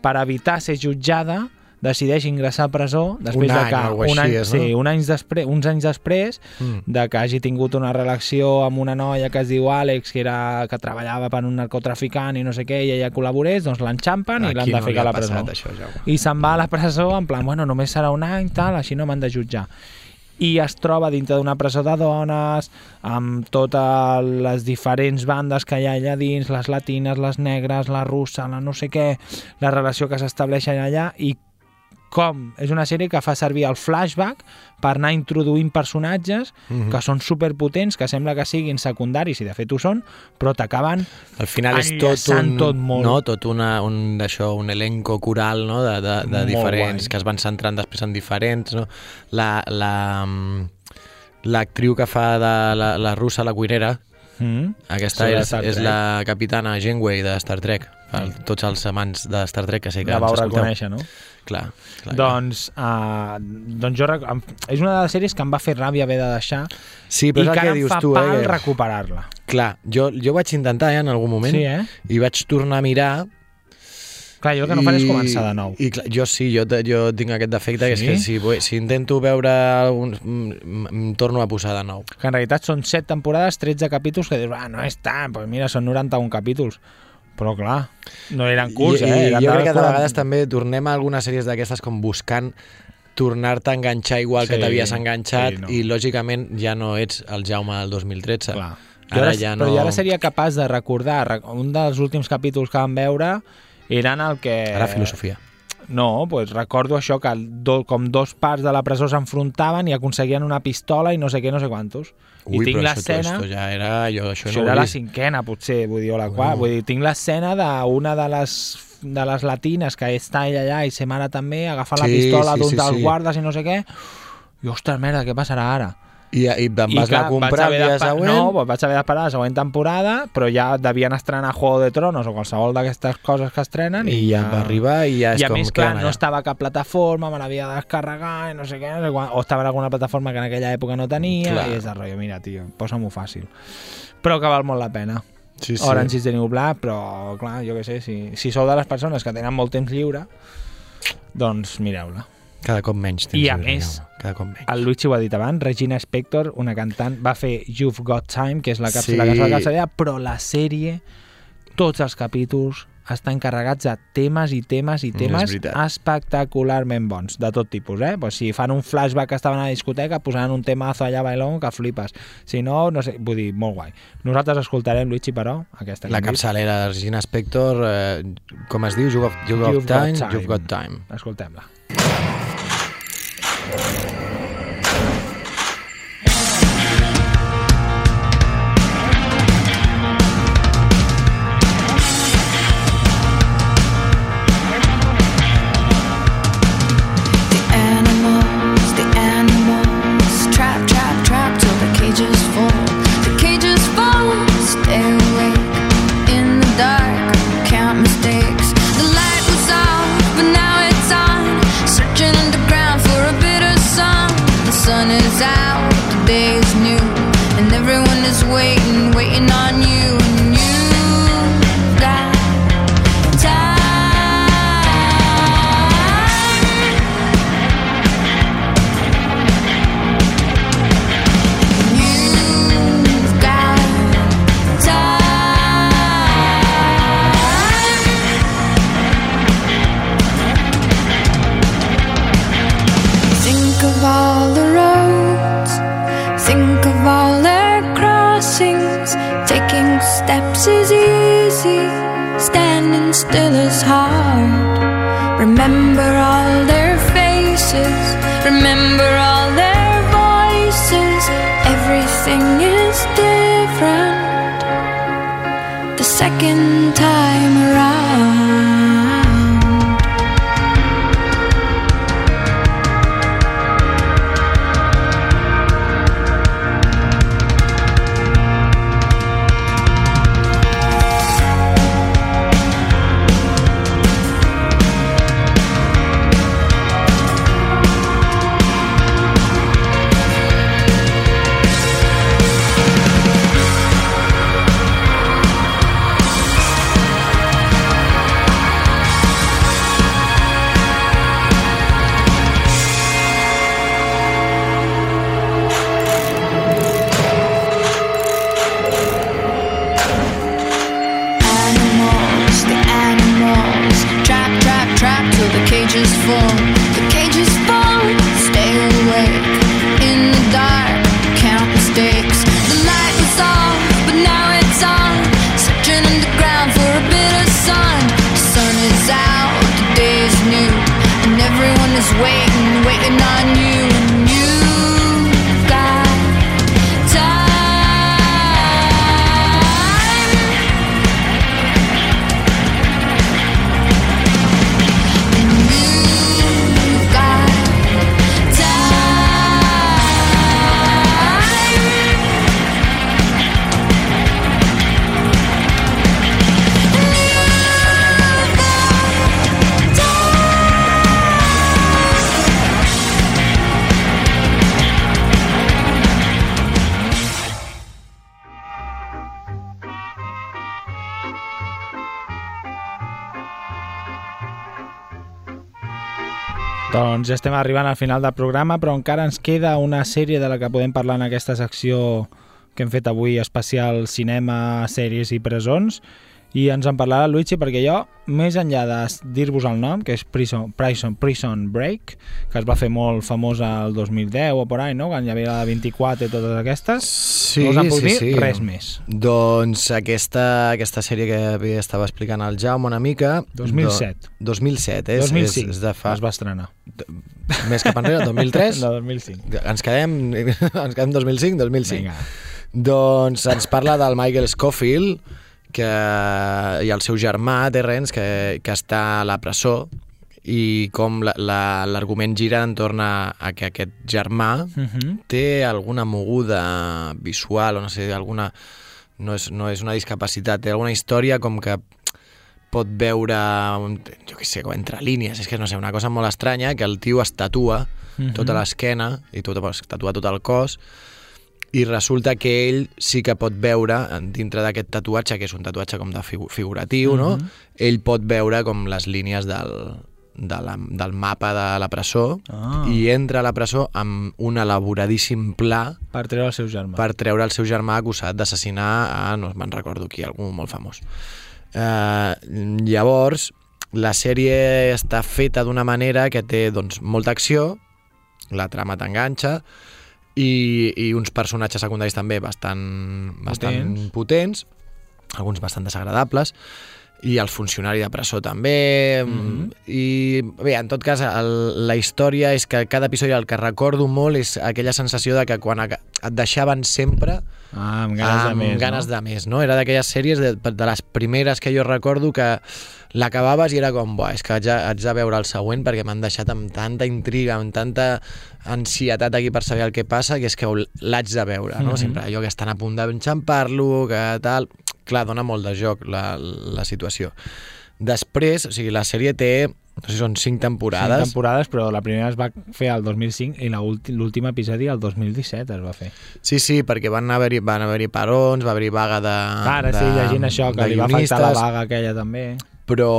per evitar ser jutjada decideix ingressar a presó després Un de que un així any, és, sí, no? un anys després, uns anys després Mm. de que hagi tingut una relació amb una noia que es diu Àlex, que, era, que treballava per un narcotraficant i no sé què, i ella col·laborés, doncs l'enxampen i l'han de no ficar a la presó. això, Jaume. I se'n va a la presó en plan, bueno, només serà un any, tal, així no m'han de jutjar i es troba dintre d'una presó de dones amb totes les diferents bandes que hi ha allà dins, les latines, les negres, la russa, la no sé què, la relació que s'estableix allà i com és una sèrie que fa servir el flashback per anar introduint personatges Mhm. que són superpotents, que sembla que siguin secundaris, i de fet ho són, però t'acaben Al final és tot un, tot molt. no, tot una, un, això, un elenco coral no? de, de, de diferents, guai. que es van centrant després en diferents. No? La, la, mm, l'actriu que fa de la, la russa, la cuinera, Mm. Aquesta és, és la capitana Janeway de Star Trek. Per tots els amants de Star Trek que sé que La ens escolteu. reconèixer, no? Clar, clar. Doncs, uh, doncs jo em- és una de les sèries que em va fer ràbia haver de deixar Sí, però i és que que ara em dius fa tu, eh, pal que- recuperar-la. Clar, jo, jo vaig intentar eh, en algun moment Sí, eh? i vaig tornar a mirar Clar, jo el que no faré és començar de nou. I clar, jo sí, jo, jo tinc aquest defecte, que és Sí? que si, si intento veure un, em torno a posar de nou. Que en realitat són 7 temporades, 13 capítols, que dius, ah, no és tant, doncs mira, són 91 capítols. Però clar, no eren curts, I, eh? i Eren jo crec que de 40. vegades també tornem a algunes sèries d'aquestes com buscant tornar-te a enganxar igual que Sí, t'havies enganxat sí, no. i lògicament ja no ets el Jaume del 2013. Clar. Ara ara, ja no... Però jo ara seria capaç de recordar, rec- un dels últims capítols que vam veure eren el que... Ara filosofia. No, pues recordo això, que do, com dos parts de la presó s'enfrontaven i aconseguien una pistola i no sé què, no sé quantos. Ui, I tinc l'escena... això ja era... Jo, això, Això no era la cinquena, potser, vull dir, o la quarta. Bueno. Vull dir, tinc l'escena d'una de les de les latines que està ella allà i sa mare també, agafant la Sí, pistola sí, d'un sí, dels sí. guardes i no sé què. I, ostres, merda, què passarà ara? I, i em vas I, anar a comprar el dia següent? No, doncs vaig haver d'esperar la següent temporada, però ja devien estrenar Juego de Tronos o qualsevol d'aquestes coses que estrenen i, I ja... va arribar i ja és I a com més, clar, no estava a cap plataforma, me l'havia de descarregar i no sé què, no sé quan, o estava en alguna plataforma que en aquella època no tenia, Clar. i és de rotllo, mira, tio, posa-m'ho fàcil. Però que val molt la pena. Sí, sí. Orange is the New Black, però, clar, jo què sé, si, si sou de les persones que tenen molt temps lliure, doncs mireu-la. Cada cop menys temps I a més, cada cop menys. el Luigi ho ha dit abans, Regina Spector, una cantant, va fer You've Got Time, que és la, capsa, Sí. la cançó de capçalera, però la sèrie, tots els capítols, estan carregats de temes i temes i Mm, temes és veritat. espectacularment bons, de tot tipus, eh? Pues si fan un flashback que estaven a la discoteca, posaran un temazo allà bailón que flipes. Si no, no sé, vull dir, molt guai. Nosaltres escoltarem, Luigi, però, aquesta La que capçalera de Regina Spector, eh, com es diu? You've got, you've got You've Got time, Time. You've got time. Escoltem-la. you still is hard. Remember all their faces, remember all their voices. Everything is different the second time around. Fall. Doncs ja estem arribant al final del programa, però encara ens queda una sèrie de la que podem parlar en aquesta secció que hem fet avui especial cinema, sèries i presons i ens en parlarà Luigi perquè jo, més enllà de dir-vos el nom, que és Prison, Prison, Prison Break, que es va fer molt famós el 2010 o por ahí, no? quan hi havia la 24 i totes aquestes, Sí, no us en puc sí, dir sí. res més. Doncs aquesta, aquesta sèrie que estava explicant el Jaume una mica... 2007. Do, 2007, és, 2005 és, és de fa... es va estrenar. Més cap enrere, 2003? (laughs) No, 2005. Ens quedem, (laughs) ens quedem 2005, 2005. Vinga. Doncs ens parla del Michael Scofield, que, i el seu germà, Terrence, que, que està a la presó, i com la- la- l'argument gira entorn a, a que aquest germà Mhm. té alguna moguda visual, o no sé, alguna... No és, no és una discapacitat, té alguna història com que pot veure, jo què sé, entre línies, és que no sé, una cosa molt estranya, que el tio es tatua Mhm. tota l'esquena i tot, es tatua tot el cos i resulta que ell sí que pot veure dintre d'aquest tatuatge, que és un tatuatge com de figu figuratiu, no? Mhm. Ell pot veure com les línies del, de la, del mapa de la presó Ah. i entra a la presó amb un elaboradíssim pla Per treure el seu germà. per treure el seu germà acusat d'assassinar a, no me'n recordo qui, algú molt famós. Eh, llavors, la sèrie està feta d'una manera que té doncs, molta acció, la trama t'enganxa, i, i uns personatges secundaris també bastant, bastant Potents. potents, alguns bastant desagradables, i el funcionari de presó també Mhm. i bé, en tot cas el, la història és que cada episodi el que recordo molt és aquella sensació de que quan et deixaven sempre Ah, amb ganes de amb més, ganes no? de més, no? Era d'aquelles sèries de, de les primeres que jo recordo que l'acabaves i era com, buah, és que de, haig de veure el següent perquè m'han deixat amb tanta intriga, amb tanta ansietat aquí per saber el que passa, que és que l'haig de veure, no? Mhm. Sempre allò que estan a punt d'enxampar-lo, que tal... Clar, dona molt de joc la, la situació. Després, o sigui, la sèrie té, no sé si són cinc temporades, Cinc temporades, però la primera es va fer al 2005 i l'últim episodi al 2017 es va fer. Sí, sí, perquè van haver-hi van haver parons, va haver-hi vaga de Ara de, sí, llegint això, que li va afectar la vaga aquella també. Però,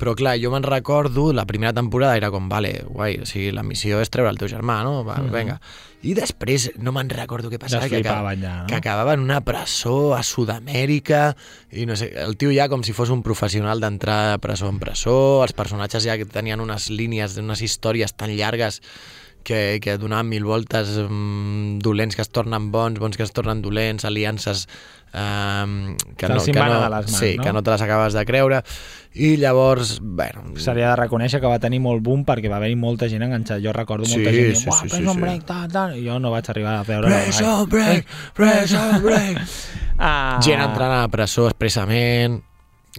però clar, jo me'n recordo, la primera temporada era com, vale, guai, o sigui, la missió és treure el teu germà, no? Va, Mhm. vinga. I després no me'n recordo què passava, que, flipaven ja, no? que acabava en una presó a Sud-amèrica i no sé, el tio ja com si fos un professional d'entrar de presó en presó, els personatges ja que tenien unes línies, unes històries tan llargues que, que donaven mil voltes, mm, dolents que es tornen bons, bons que es tornen dolents, aliances um, que, no, que, no, mans, sí, no? que no te les acabes de creure i llavors, bueno, S'hauria de reconèixer que va tenir molt boom perquè va haver-hi molta gent enganxada. Jo recordo molta Sí, gent sí, dient, "Buah, sí, sí, sí. Break, tal, tal, i jo no vaig arribar a veure Prison Break, Prison Break. (laughs) Ah. gent entrant a la presó expressament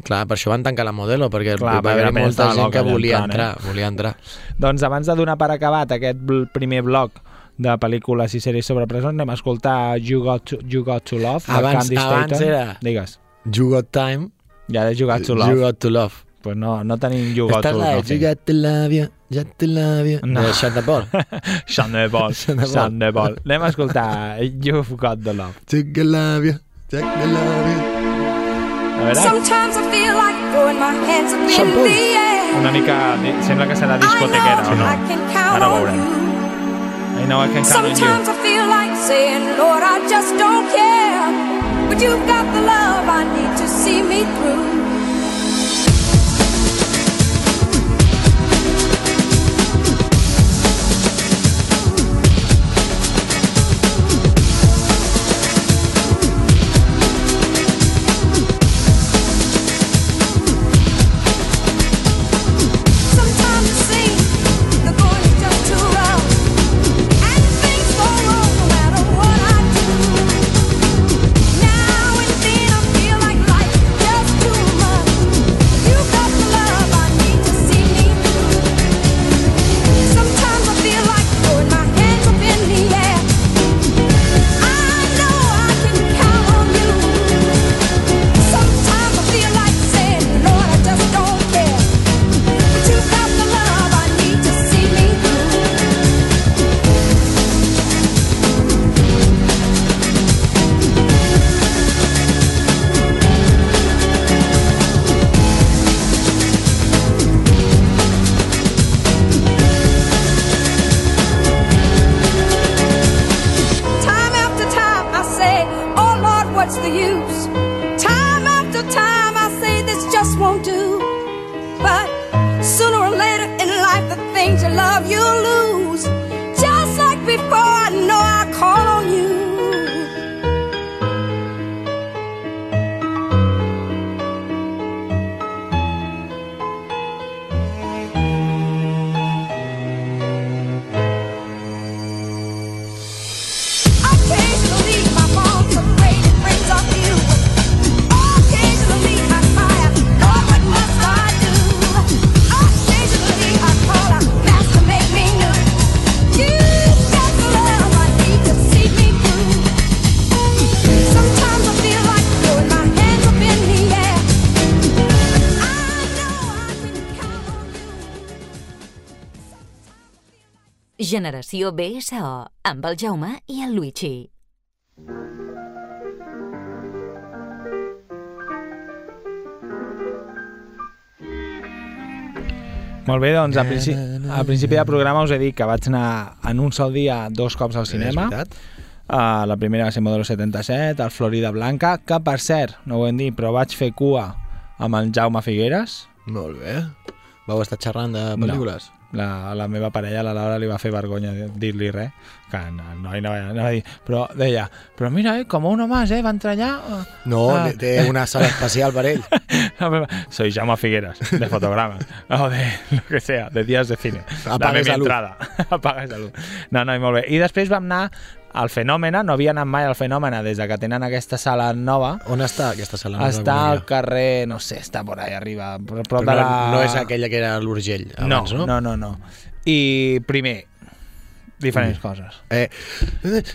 Clar, per això van tancar la Modelo, perquè Clar, va haver molta gent que volia entrar, eh? volia entrar. Doncs abans de donar per acabat aquest primer bloc de pel·lícules i sèries sobre presons, anem a escoltar You Got to, you got to Love, de Abans, Candy abans Staton. era Digues. You Got Time, Ja és You Got to Love. You Got to Love. Pues no, no tenim You Got to Love. de (laughs) (laughs) You Got to Love You, You Got to Love You, No. de Sean Paul. De Ball. Sean de Paul. Sean de Ball. Anem a escoltar You've Got the Love. You Got to Love You, Got to Love You. Una mica... Sembla que serà discotequera, o no? I can count Ara ho veurem. I know I can count on you. Sometimes I feel like saying, Lord, I just don't care. But you've got the love I need to see me through. Generació BSO, amb el Jaume i el Luigi. Molt bé, doncs a, principi, a principi de programa us he dit que vaig anar en un sol dia dos cops al cinema. Uh, la primera va ser Modelo 77, el Florida Blanca, que per cert, no ho hem dit, però vaig fer cua amb el Jaume Figueres. Molt bé. Vau estar xerrant de pel·lícules? La, la meva parella, la Laura, li va fer vergonya dir-li res, que no, no, no, no va dir, però deia, però mira, eh, com uno más, eh, va entrar allá. eh". No, Ah. té una sala especial per ell. (laughs) Soy Jaume Figueras, de fotogramas, (laughs) o de lo que sea, de días de cine. Apaga Dame mi entrada. (laughs) Apaga esa luz. No, no, i molt bé. I després vam anar al Fenòmena, no havia anat mai al Fenòmena des de que tenen aquesta sala nova. On està aquesta sala? No està al carrer, no sé, està por ahí arriba, prop Però de no, la... no és aquella que era l'Urgell abans, no? no, no, no. I primer, diferents coses. Eh,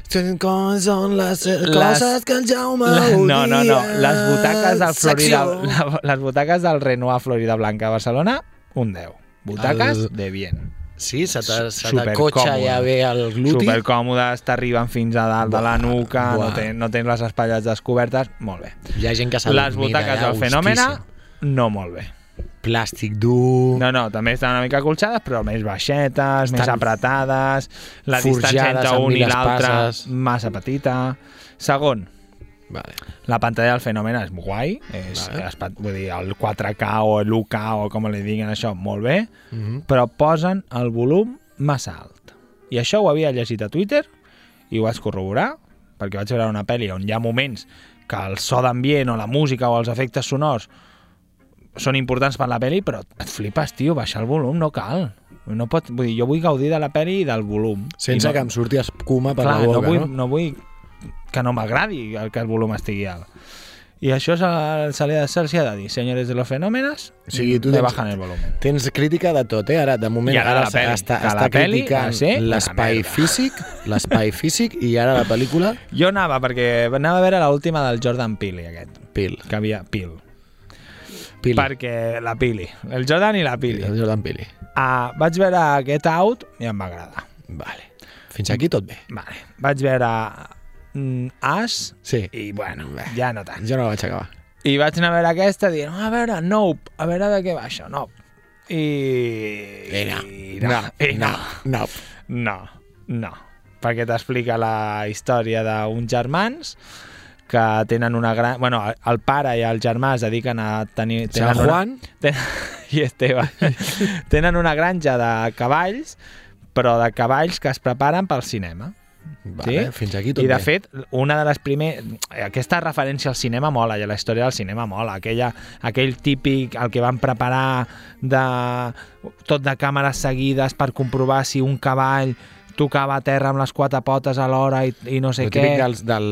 són les coses que el Jaume La, no, no, no. Les butaques del Florida, la, les butaques del Renoir Florida Blanca a Barcelona, un 10. Butaques El- de bien. Sí, se te- se t'acotxa còmode. ja bé el gluti. Supercòmodes, t'arriben fins a dalt de la nuca, no, buah. ten, no tens les espatlles descobertes, molt bé. Hi ha gent que s'ha Les butaques del Fenòmena, hostíssim. no molt bé. Plàstic dur... No, no, també estan una mica colxades, però més baixetes, més Estan apretades, la distància entre un i l'altre massa petita. Segon, Vale. la pantalla del fenomen és guai, és, Vale. es, vull dir, el 4K o l'UK o com li diguin això, molt bé, Mhm. però posen el volum massa alt. I això ho havia llegit a Twitter i ho vaig corroborar, perquè vaig veure una pel·li on hi ha moments que el so d'ambient o la música o els efectes sonors són importants per la pel·li, però et flipes, tio, baixar el volum no cal. No pot, vull dir, jo vull gaudir de la pel·li i del volum. Sense no, que em surti escuma per clar, la boca, no vull, no? no vull que no m'agradi el que el volum estigui alt. I això se, se li ha, se li ha de dir, senyores de los fenómenos, O sigui, tu me tens, bajan el volum. tens crítica de tot, eh? Ara, de moment, I ara ara, la peli, està, està la peli criticant ser una l'espai físic, l'espai (laughs) físic, i ara la pel·lícula... Jo anava perquè anava a veure l'última del Jordan Peele, aquest. Pil. Que havia... Peele. Pili. Perquè la Pili. El Jordan i la Pili. El Jordan Pili. Uh, vaig veure Get Out i em va agradar. Vale. Fins aquí tot bé. Vale. Vaig veure mm, As Sí. i, bueno, ja no tant. Jo no la vaig acabar. I vaig anar a veure aquesta dient, a veure, Nope, a veure de què va això, Nope. I... I no. I No, (laughs) I no. no. No, no. Perquè t'explica la història d'uns germans que tenen una gran... Bueno, el pare i el germà es dediquen a tenir... San tenen Juan. Una, (laughs) ten, I Esteve. (laughs) tenen una granja de cavalls, però de cavalls que es preparen pel cinema. Vale, fins aquí tot I de bé. fet, una de les primeres... Aquesta referència al cinema mola, i a la història del cinema mola. Aquella, aquell típic, el que van preparar de, tot de càmeres seguides per comprovar si un cavall tocava a terra amb les quatre potes alhora i, i no sé el què. del, del,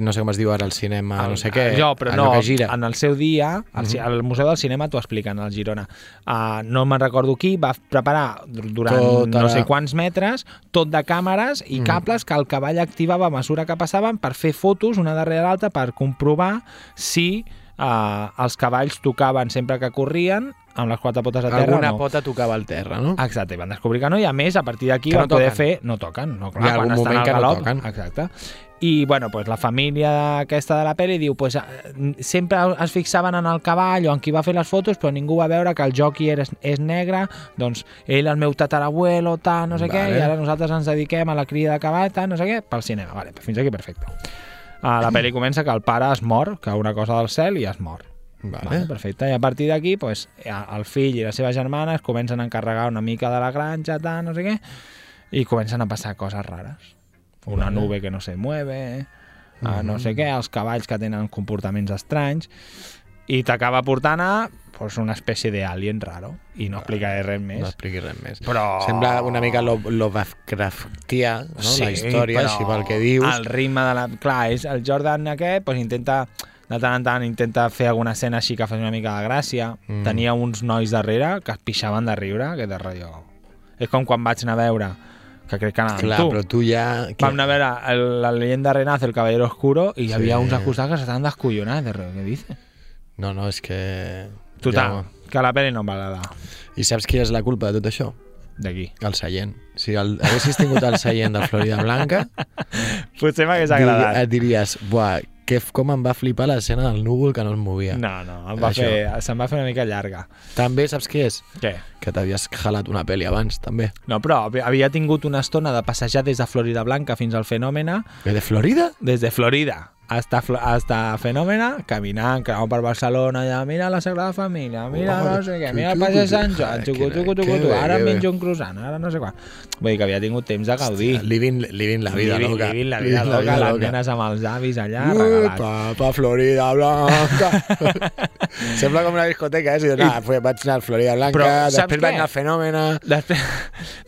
no sé com es diu ara, el cinema, no sé què. Jo, però no, que gira. en el seu dia, al, Mhm. al Museu del Cinema t'ho expliquen, al Girona. Uh, no me'n recordo qui, va preparar durant Tota no sé quants metres tot de càmeres i Mhm. cables que el cavall activava a mesura que passaven per fer fotos una darrere l'altra per comprovar si uh, els cavalls tocaven sempre que corrien amb les quatre potes a terra Alguna no. pota tocava al terra, no? Exacte, van descobrir que no, i a més, a partir d'aquí van no poder toquen. fer... No toquen, no, clar, Hi ha quan algun moment que no galop. toquen. Exacte. I, bueno, pues, la família aquesta de la pel·li diu pues, eh, sempre es fixaven en el cavall o en qui va fer les fotos, però ningú va veure que el jockey és, és negre, doncs ell, el meu tatarabuelo, tal, no sé què, Vale. i ara nosaltres ens dediquem a la cria de cavall, tal, no sé què, pel cinema. Vale, fins aquí perfecte. Uh, la (clears throat) pel·li comença que el pare es mor, que una cosa del cel, i es mor. Vale. Vale, perfecte. I a partir d'aquí, pues, el fill i la seva germana es comencen a encarregar una mica de la granja, tal, no sé què, i comencen a passar coses rares. Una Vale. nube que no se mueve, uh, no Mhm. sé què, els cavalls que tenen comportaments estranys, i t'acaba portant a pues, una espècie d'alien raro. I no explicaré res més. No expliqui res més. Però... Sembla una mica lo- Lovecraftià, no? la història, però així pel que dius. El ritme de la... Clar, és el Jordan aquest pues, intenta de tant en tant intenta fer alguna escena així que faci una mica de gràcia. Mm. Tenia uns nois darrere que es pixaven de riure, que de rotllo... És com quan vaig anar a veure, que crec que anàvem Clar, tu. però tu ja... Vam anar a veure el, la leyenda renace, el caballero oscuro, i hi Sí. havia uns acusats que s'estaven descollonats. De rotllo, què dice? No, no, és que... Total, que la peli no em va agradar. I saps qui és la culpa de tot això? De qui? El seient. Si el, haguessis tingut el seient de Florida Blanca, (laughs) Potser m'hagués agradat. et diries, buah, que, com em va flipar l'escena del núvol que no es movia. No, no, em va Això. fer, se'm va fer una mica llarga. També saps què és? Què? Que t'havies jalat una pel·li abans, també. No, però havi- havia tingut una estona de passejar des de Florida Blanca fins al Fenòmena. ¿De Florida? Des de Florida hasta, hasta Fenòmena, caminant, creuant per Barcelona, allà, mira la Sagrada Família, mira Oh, no sé què, mira el pas de Sant. Joan, xucu, que xucu, xucu, que bé, ara que menjo un croissant, ara no sé quan. Vull dir que havia tingut temps de gaudir. Living, living la vida Living- loca. living la vida Living la loca, vida les loca. nenes amb els avis allà, regalats. Upa, pa Florida Blanca. Sembla com una discoteca, eh? Si dius, ah, fue, vaig anar al Florida Blanca, Però, després vaig anar al Fenòmena... Després,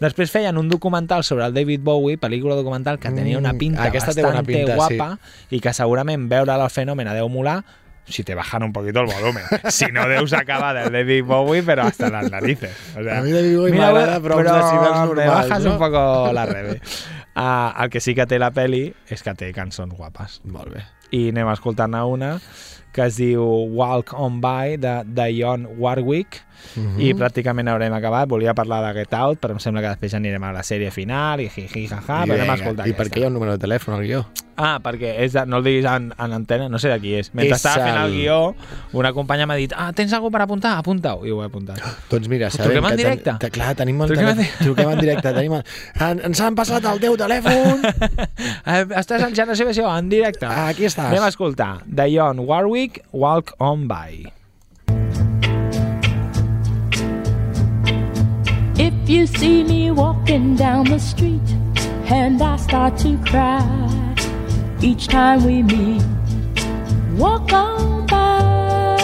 després feien un documental sobre el David Bowie, pel·lícula documental que tenia una Mm, pinta aquesta té bastante bona pinta, guapa i que segurament veure el fenomen deu molar si te bajan un poquito el volumen. (laughs) Si no, deus acabar del David Bowie, pero hasta las narices. O sea, A mi David Bowie mira, m'agrada, però uns decibels me normals, bajas no? un poco la rebe. Uh, el que sí que té la peli és que té cançons guapes. Molt bé. I anem escoltant-ne una que es diu Walk On By de Dionne Warwick Mhm. i pràcticament haurem acabat. Volia parlar de Get Out, però em sembla que després anirem a la sèrie final i jiji, jaja, I però anem vinga, a escoltar I per què hi ha un número de telèfon al guió? Ah, perquè és de, no el diguis en, en antena, no sé de qui és. Mentre És estava fent el el- guió, una companya m'ha dit ah, tens alguna per apuntar? Apunta-ho. I ho he apuntat. Doncs mira, Però sabem truquem en que... ten- directe? te- clar, tenim el Truquem en telèfon. Truquem en directe. Tenim el... En, ens han passat el teu telèfon. Eh, Estàs en generació en directe. Aquí estàs. Anem a escoltar Dionne Warwick, Walk On By. If you see me walking down the street and I start to cry each time we meet, walk on by.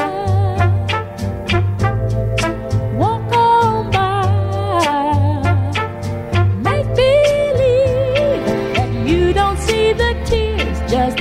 Walk on by. Make believe that you don't see the tears. Just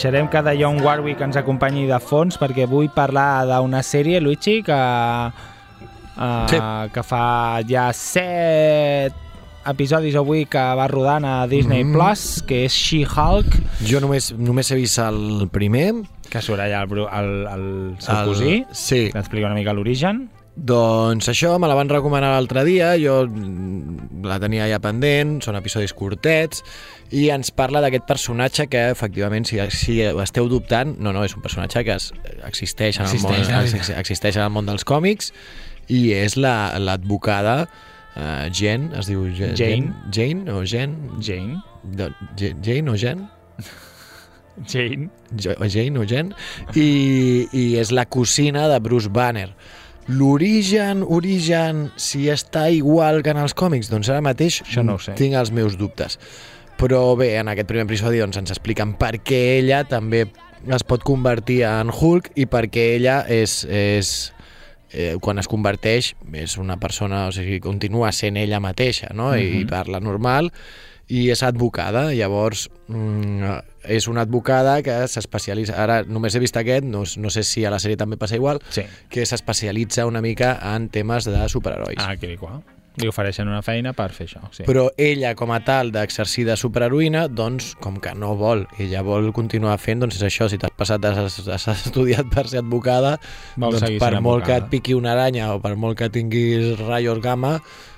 deixarem que Dionne Warwick ens acompanyi de fons perquè vull parlar d'una sèrie, Luigi, que, uh, Sí. que fa ja set episodis avui que va rodant a Disney Mhm. Plus, que és She-Hulk, Jo només, només he vist el primer. que surt allà el, el, el seu El- cosí, Sí. que explica una mica l'origen. Doncs això, me la van recomanar l'altre dia, jo la tenia ja pendent, són episodis curtets, i ens parla d'aquest personatge que, efectivament, si, si esteu dubtant, no, no, és un personatge que es, existeix, en Existeix, el món, eh? ex- existeix en el món dels còmics, i és la- l'advocada la, uh, Jen, es diu Jen, Jane. Jane o Jen? Jane. De, Jane o Jen? Jane. Jane o Jen, i, i és la cosina de Bruce Banner. L'origen, origen, si està igual que en els còmics, doncs ara mateix Això no ho sé. tinc els meus dubtes. Però bé, en aquest primer episodi doncs, ens expliquen per què ella també es pot convertir en Hulk i per què ella és, és eh, quan es converteix és una persona, o sigui, continua sent ella mateixa, no? I Mhm. parla normal i és advocada, llavors mm, és una advocada que s'especialitza, ara només he vist aquest, no, no sé si a la sèrie també passa igual, sí. que s'especialitza una mica en temes de superherois. Ah, que qual. Li ofereixen una feina per fer això. Sí. Però ella, com a tal, d'exercir de superheroïna, doncs, com que no vol, ella vol continuar fent, doncs és això, si t'has passat, has, has estudiat per ser advocada, Vol doncs per molt que advocada. et piqui una aranya o per molt que tinguis rayos gamma,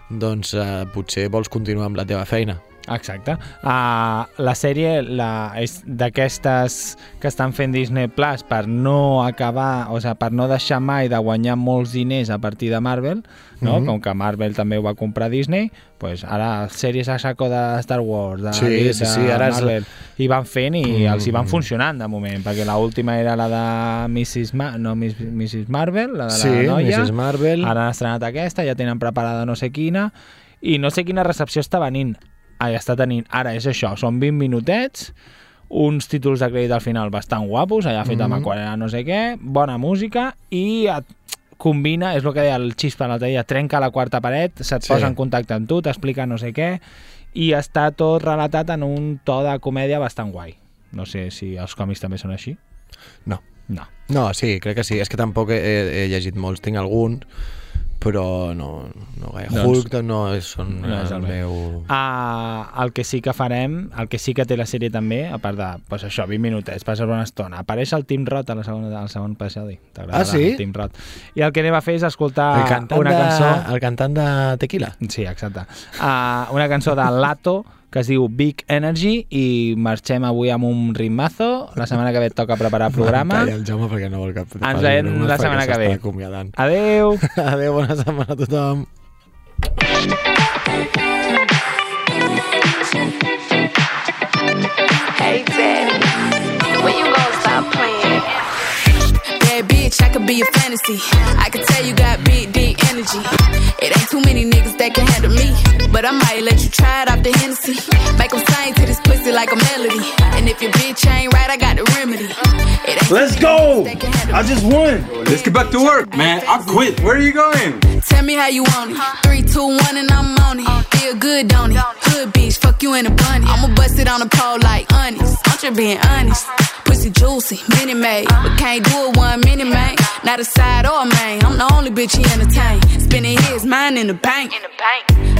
doncs eh, potser vols continuar amb la teva feina. Exacte. Uh, la sèrie la, és d'aquestes que estan fent Disney Plus per no acabar, o sigui, per no deixar mai de guanyar molts diners a partir de Marvel, no? Mhm. com que Marvel també ho va comprar Disney, pues ara sèries a saco de Star Wars, de, Sí, de sí, sí, ara és- Marvel, i van fent i Mm. els hi van funcionant de moment, perquè la última era la de Mrs. Ma no, Miss, Mrs. Marvel, la de Sí, la noia. Mrs. Marvel. Ara han estrenat aquesta, ja tenen preparada no sé quina, i no sé quina recepció està venint. Ai, està tenint. Ara és això, són 20 minutets, uns títols de crèdit al final bastant guapos, allà fet amb Mhm. aquarela no sé què, bona música i et combina, és el que deia el Xispa l'altre dia, trenca la quarta paret, se't Sí. posa en contacte amb tu, t'explica no sé què, i està tot relatat en un to de comèdia bastant guai. No sé si els còmics també són així. No. No. No, sí, crec que sí. És que tampoc he, he llegit molts, tinc alguns, però no, no gaire. Doncs- Hulk no és, són No és el el meu... Uh, el que sí que farem, el que sí que té la sèrie també, a part de, pues això, 20 minutets, passar una estona, apareix el Tim Roth a la segona, al segon episodi. Ah, sí? El Tim Roth. I el que anem a fer és escoltar una de, cançó... El cantant de Tequila. Sí, exacte. Uh, una cançó de Lato, que es diu Big Energy, i marxem avui amb un ritmazo. La setmana que ve et toca preparar programa. Calla el Jaume perquè no vol que Ens veiem la setmana que ve. Acomiadant. Adeu! (laughs) Adeu, bona setmana a tothom. Hey, Daddy, when you gonna stop playing? Bad bitch, I could be a fantasy. I could tell you got big, deep energy. It ain't too many niggas that can handle me. But I might let you try it off the Hennessy. Make them sing to this pussy like a melody. And if your bitch ain't right, I got the remedy. It ain't Let's go! I just won. Let's get back to work, man. I quit. Where are you going? Tell me how you want it. Three, two, one, and I'm on it. Feel good, don't it? Hood bitch, fuck you in a bunny. I'ma bust it on the pole like honest. I'm just being honest. Pussy juicy, mini made. But can't do it one mini man. Not a side or a main. I'm the only bitch he entertain. Spending his mind in the bank.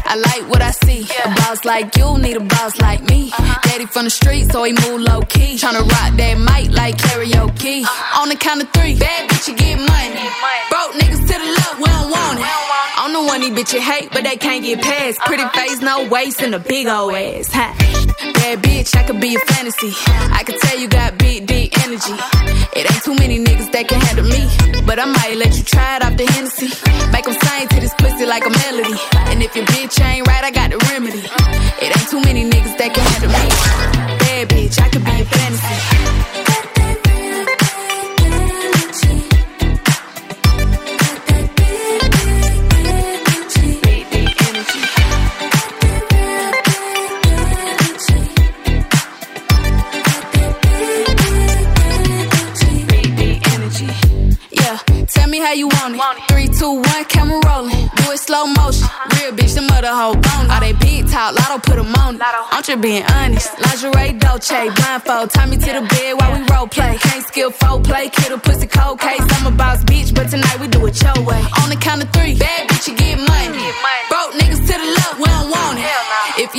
I like what I see. A boss like you need a boss like me. Uh-huh. Daddy from the street, so he move low key. Tryna rock that mic like karaoke. Uh-huh. On the count of three, bad bitch, you get money. Broke niggas to the left, we don't want it. I'm the one these bitches hate, but they can't get past. Pretty uh-huh. face, no waist, and a big old ass. Ha. Bad bitch, I could be a fantasy. I could tell you got big, deep energy. It ain't too many niggas that can handle me. But I might let you try it off the Hennessy. Make them sing to this pussy like a melody. And if your bitch ain't right, I got the remedy. I'm just being honest. Lingerie, Dolce, blindfold. Tie me to the bed while we role play. Can't skill foul play, kid a pussy cold case. I'm a boss bitch, but tonight we do it your way. On the count of three, bad bitch, you get money.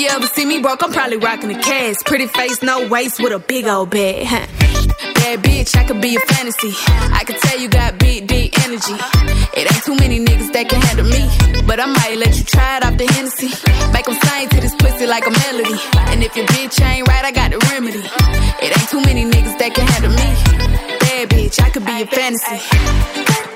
You ever see me broke, I'm probably rocking the cash. Pretty face, no waist, with a big old bag. Bad bitch, I could be a fantasy. I could tell you got big, deep energy. It ain't too many niggas that can handle me. But I might let you try it off the Hennessy. Make them sing to this pussy like a melody. And if your bitch ain't right, I got the remedy. It ain't too many niggas that can handle me. Bad bitch, I could be a fantasy.